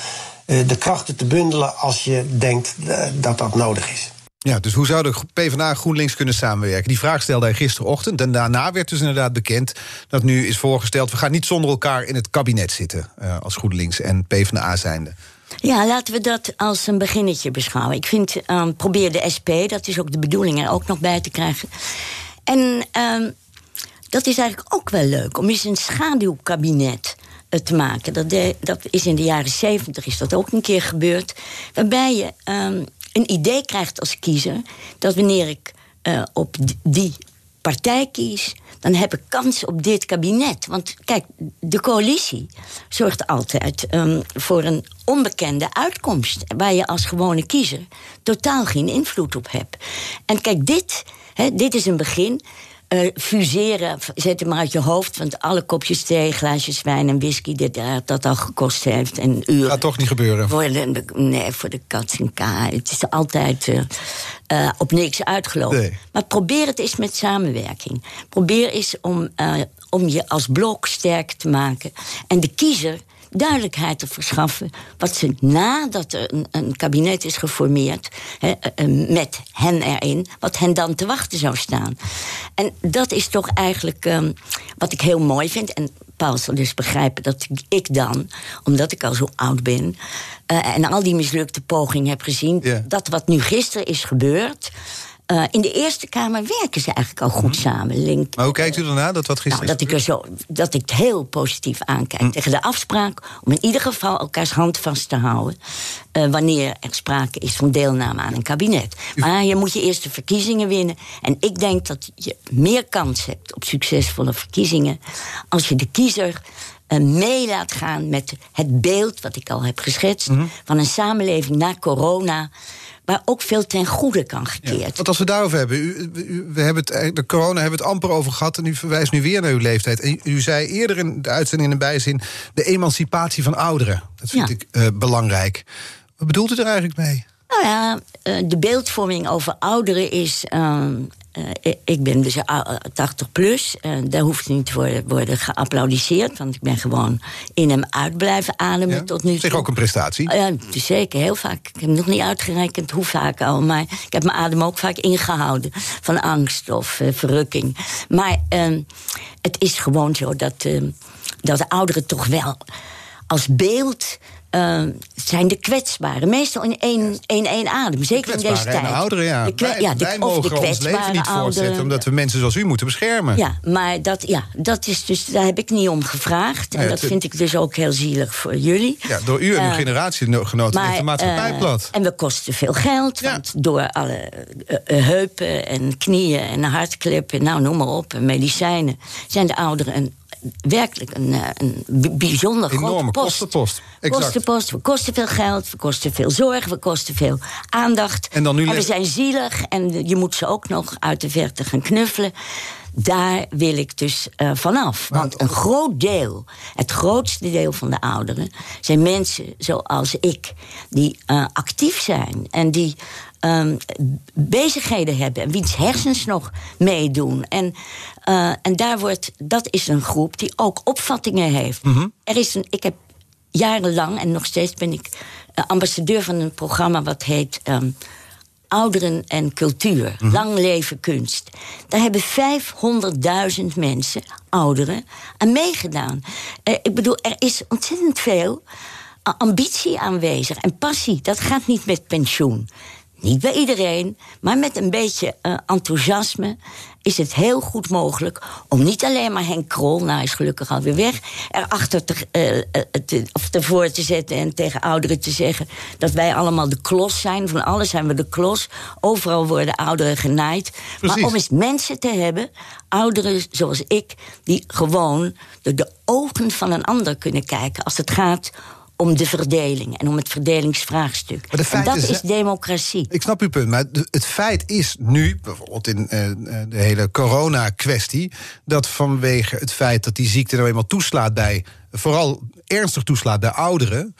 de krachten te bundelen als je denkt dat dat nodig is? Ja, dus hoe zou de PvdA en GroenLinks kunnen samenwerken? Die vraag stelde hij gisterochtend. En daarna werd dus inderdaad bekend dat nu is voorgesteld... we gaan niet zonder elkaar in het kabinet zitten... eh, als GroenLinks en PvdA zijnde. Ja, laten we dat als een beginnetje beschouwen. Ik vind, ehm, probeer de SP, dat is ook de bedoeling, er ook nog bij te krijgen. En ehm, dat is eigenlijk ook wel leuk, om eens een schaduwkabinet eh, te maken. Dat, dat is in de jaren zeventig is dat ook een keer gebeurd. Waarbij je ehm, een idee krijgt als kiezer... dat wanneer ik eh, op die partij kies, dan heb ik kans op dit kabinet. Want kijk, de coalitie zorgt altijd ehm, voor een onbekende uitkomst... waar je als gewone kiezer totaal geen invloed op hebt. En kijk, dit, dit is een begin... Eh, fuseren, zet hem uit je hoofd. Want alle kopjes thee, glaasjes wijn en whisky... dit, eh, dat al gekost heeft en uren. Gaat toch niet gebeuren. Voor de, nee, voor de kat en ka. Het is altijd eh, op niks uitgelopen. Nee. Maar probeer het eens met samenwerking. Probeer eens om, om je als blok sterk te maken. En de kiezer duidelijkheid te verschaffen... wat ze nadat er een, een kabinet is geformeerd... eh, eh, met hen erin, wat hen dan te wachten zou staan. En dat is toch eigenlijk ehm, wat ik heel mooi vind... en Paul zal dus begrijpen dat ik dan, omdat ik al zo oud ben... eh, en al die mislukte pogingen heb gezien... Dat wat nu gisteren is gebeurd... eh, in de Eerste Kamer werken ze eigenlijk al goed samen. Link, Maar hoe kijkt u ernaar dat wat nou, gisteren dat ik, er zo, dat ik het heel positief aankijk Hm. tegen de afspraak om in ieder geval elkaars hand vast te houden. eh, wanneer er sprake is van deelname aan een kabinet. Maar je moet je eerst de verkiezingen winnen. En ik denk dat je meer kans hebt op succesvolle verkiezingen. als je de kiezer eh, mee laat gaan met het beeld wat ik al heb geschetst. Mhm. van een samenleving na corona. Waar ook veel ten goede kan gekeerd Want als we daarover hebben, u, u- we hebben het, eh, de corona hebben we het amper over gehad... en u verwijst nu weer naar uw leeftijd. En u zei eerder in de uitzending in een bijzin... de emancipatie van ouderen. Dat vind Ja. ik eh, belangrijk. Wat bedoelt u er eigenlijk mee? Nou ja, eh, de beeldvorming over ouderen is. ehm, eh, ik- ben dus eh, 80 plus. eh, daar hoeft niet te worden, geapplaudiseerd. Want ik ben gewoon in hem uit blijven ademen Ja? tot nu toe. Zeg ook een prestatie. Ja, zeker, heel vaak. Ik heb nog niet uitgerekend hoe vaak al. Maar ik heb mijn adem ook vaak ingehouden. Van angst of eh, verrukking. Maar ehm, het is gewoon zo dat, ehm, dat de ouderen toch wel als beeld. Ehm, zijn de kwetsbaren. Meestal in één, in één adem. Zeker in deze tijd. en ouderen, ja. De wij ja, de- wij de mogen ons leven niet voortzetten... omdat we mensen zoals u moeten beschermen. Ja, maar dat, ja, dat is dus, daar heb ik niet om gevraagd. En Nee, dat vind ik dus ook heel zielig voor jullie. Ja, door u en uw Eh, generatiegenoten ligt de maatschappij eh, plat. En we kosten veel geld. Ja. Want door alle eh, eh, heupen en knieën en hartklippen, nou noem maar op, en medicijnen, zijn de ouderen een, werkelijk een, eh, een bijzonder grote Enorme post. kostenpost. Exact. Kostenpost. We kosten veel geld, we kosten veel zorg, we kosten veel aandacht. En dan nu we zijn zielig en je moet ze ook nog uit de verte gaan knuffelen. Daar wil ik dus eh, vanaf. Want een groot deel, het grootste deel van de ouderen, zijn mensen zoals ik, die eh, actief zijn en die ehm, bezigheden hebben en wiens hersens nog meedoen. En, eh, en daar wordt, dat is een groep die ook opvattingen heeft. Er is een, ik heb jarenlang, en nog steeds ben ik eh, ambassadeur van een programma wat heet. ehm, Ouderen en cultuur. Lang leven kunst. Daar hebben 500.000 mensen, ouderen, aan meegedaan. Eh, ik bedoel, er is ontzettend veel ambitie aanwezig en passie. Dat gaat niet met pensioen. Niet bij iedereen, maar met een beetje eh, enthousiasme is het heel goed mogelijk om niet alleen maar Henk Krol, nou hij is gelukkig alweer weg, erachter te, eh, te, of ervoor te zetten en tegen ouderen te zeggen dat wij allemaal de klos zijn. Van alles zijn we de klos. Overal worden ouderen genaaid. Precies. Maar om eens mensen te hebben, ouderen zoals ik, die gewoon door de ogen van een ander kunnen kijken als het gaat om de verdeling en om het verdelingsvraagstuk. En dat is zijn- democratie. Ik snap uw punt, maar het feit is nu, bijvoorbeeld in eh, eh, de hele corona-kwestie, dat vanwege het feit dat die ziekte nou eenmaal toeslaat bij, vooral ernstig toeslaat bij ouderen,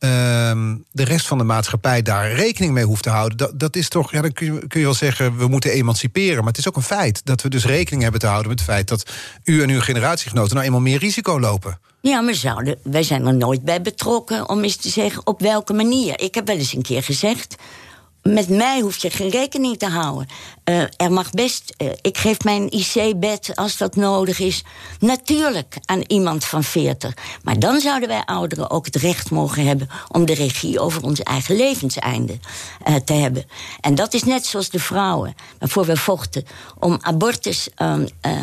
ehm, de rest van de maatschappij daar rekening mee hoeft te houden. Dat, dat is toch, ja, dan kun je, kun je wel zeggen, we moeten emanciperen. Maar het is ook een feit dat we dus rekening hebben te houden met het feit dat u en uw generatiegenoten nou eenmaal meer risico lopen. Ja, maar zouden, wij zijn er nooit bij betrokken om eens te zeggen op welke manier. Ik heb wel eens een keer gezegd. Met mij hoef je geen rekening te houden. Eh, er mag best. eh, ik geef mijn IC-bed als dat nodig is. Natuurlijk aan iemand van 40. Maar dan zouden wij ouderen ook het recht mogen hebben. om de regie over ons eigen levenseinde eh, te hebben. En dat is net zoals de vrouwen waarvoor we vochten om abortus. ehm, eh,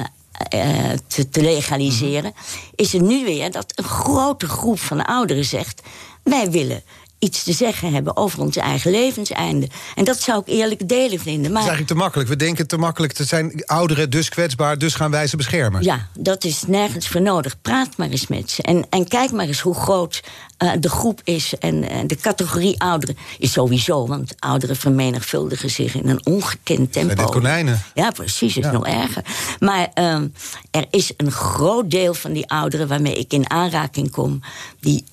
eh, te, te legaliseren, is er nu weer dat een grote groep van ouderen zegt: wij willen iets te zeggen hebben over ons eigen levenseinde. En dat zou ik eerlijk delen vinden. Dat is Maar eigenlijk te makkelijk. We denken te makkelijk te zijn ouderen, dus kwetsbaar, dus gaan wij ze beschermen. ja, dat is nergens voor nodig. Praat maar eens met ze. En, en kijk maar eens hoe groot eh, de groep is. En eh, de categorie ouderen is sowieso. Want ouderen vermenigvuldigen zich in een ongekend tempo. net konijnen. Ja, precies. is Ja. nog erger. Maar ehm, er is een groot deel van die ouderen waarmee ik in aanraking kom. die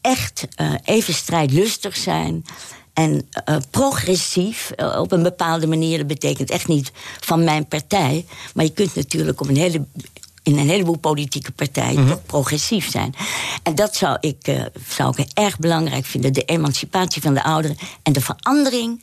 echt eh, even strijdlustig zijn. En eh, progressief eh, op een bepaalde manier. Dat betekent echt niet van mijn partij. Maar je kunt natuurlijk op een hele, in een heleboel politieke partijen toch progressief zijn. En dat zou ik, zou ik erg belangrijk vinden. De emancipatie van de ouderen en de verandering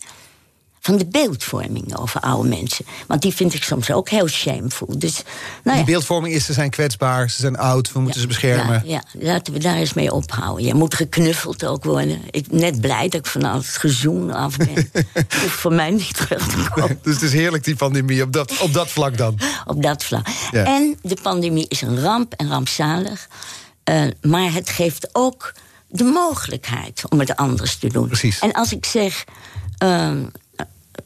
van de beeldvorming over oude mensen. Want die vind ik soms ook heel shameful. Dus, nou ja. Die beeldvorming is, ze zijn kwetsbaar, ze zijn oud, we moeten ze beschermen. Ja, ja, laten we daar eens mee ophouden. Je moet geknuffeld ook worden. Ik ben net blij dat ik van al het gezoen af ben. hoeft voor mij niet terug te komen. Dus het is heerlijk, die pandemie, op dat, op dat vlak dan. Op dat vlak. En de pandemie is een ramp en rampzalig. Eh, maar het geeft ook de mogelijkheid om het anders te doen. Precies. En als ik zeg, ehm,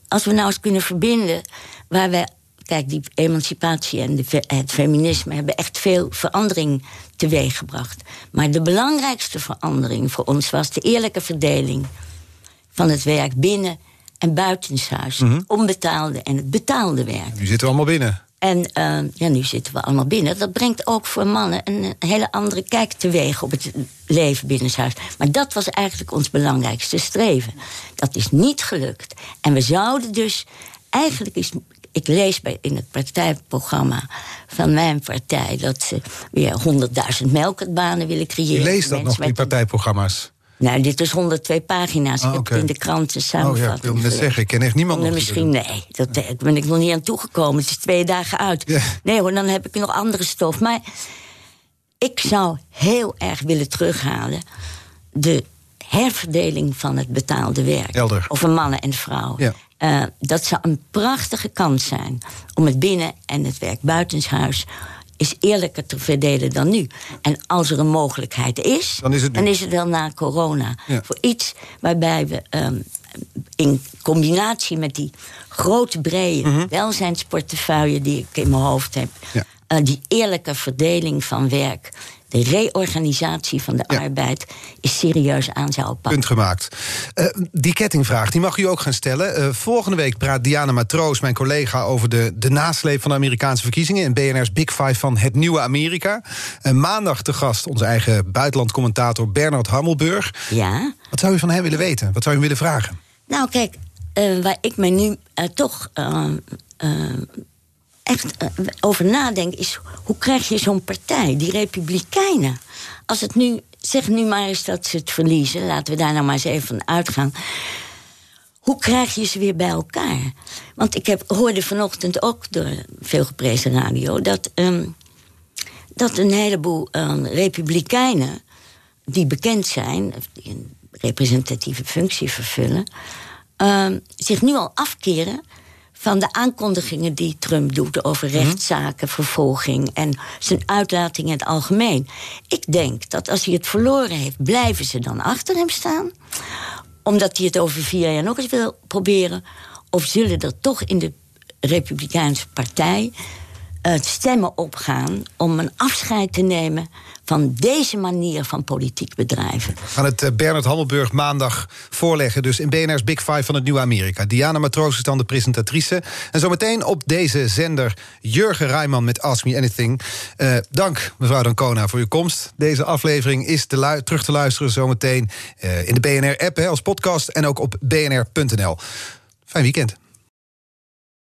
als we nou eens kunnen verbinden waar we. Kijk, die emancipatie en de, het feminisme hebben echt veel verandering teweeggebracht. Maar de belangrijkste verandering voor ons was de eerlijke verdeling van het werk binnen en buitenshuis. Mhm. Het onbetaalde en het betaalde werk. Nu zitten we allemaal binnen. En eh, ja, nu zitten we allemaal binnen. Dat brengt ook voor mannen een hele andere kijk teweeg op het leven binnenshuis. Maar dat was eigenlijk ons belangrijkste streven. Dat is niet gelukt. En we zouden dus eigenlijk is. Ik lees bij, in het partijprogramma van mijn partij dat ze weer 100.000 melkertbanen willen creëren. Je leest dat nog, die partijprogramma's. Nou, dit is 102 pagina's. Ah, ik heb oké. het in de kranten Oh samenvatting. ja, ik wilde net zeggen, ik ken echt niemand nog misschien, dat nee, dat, daar ben ik nog niet aan toegekomen. Het is twee dagen uit. Ja. Nee hoor, dan heb ik nog andere stof. Maar ik zou heel erg willen terughalen... de herverdeling van het betaalde werk. Over mannen en vrouwen. Ja. Eh, dat zou een prachtige kans zijn... om het binnen- en het werk buitenshuis... is eerlijker te verdelen dan nu. En als er een mogelijkheid is... Dan is het nu. dan is het wel na corona. Ja. Voor iets waarbij we ehm, in combinatie met die grote brede welzijnsportefeuille die ik in mijn hoofd heb. Ja. eh, die eerlijke verdeling van werk, de reorganisatie van de Ja. arbeid, is serieus aan zou pakken. Punt gemaakt. Eh, die kettingvraag, die mag u ook gaan stellen. Eh, volgende week praat Diana Matroos, mijn collega... over de, de nasleep van de Amerikaanse verkiezingen... in BNR's Big Five van Het Nieuwe Amerika. Eh, maandag te gast onze eigen buitenlandcommentator Bernard Hammelburg. Ja. Wat zou u van hem willen weten? Wat zou u willen vragen? Nou, kijk, eh, waar ik me nu toch echt eh, over nadenk, is hoe krijg je zo'n partij, die Republikeinen? Als het nu, zeg nu maar eens dat ze het verliezen, laten we daar nou maar eens even van uitgaan. Hoe krijg je ze weer bij elkaar? Want ik heb, hoorde vanochtend ook door veel geprezen radio dat, ehm, dat een heleboel ehm, Republikeinen die bekend zijn, die een representatieve functie vervullen, ehm, zich nu al afkeren van de aankondigingen die Trump doet over rechtszaken, vervolging en zijn uitlating in het algemeen. Ik denk dat als hij het verloren heeft, blijven ze dan achter hem staan, omdat hij het over vier jaar nog eens wil proberen, of zullen er toch in de Republikeinse Partij eh, stemmen opgaan om een afscheid te nemen van deze manier van politiek bedrijven. Gaan het eh, Bernard Hammelburg maandag voorleggen. Dus in BNR's Big Five van het Nieuwe Amerika. Diana Matroos is dan de presentatrice. En zometeen op deze zender Jurgen Rijman met Ask Me Anything. Eh, dank mevrouw Dancona voor uw komst. Deze aflevering is te terug te luisteren zometeen in de BNR-app als podcast... en ook op bnr.nl. Fijn weekend.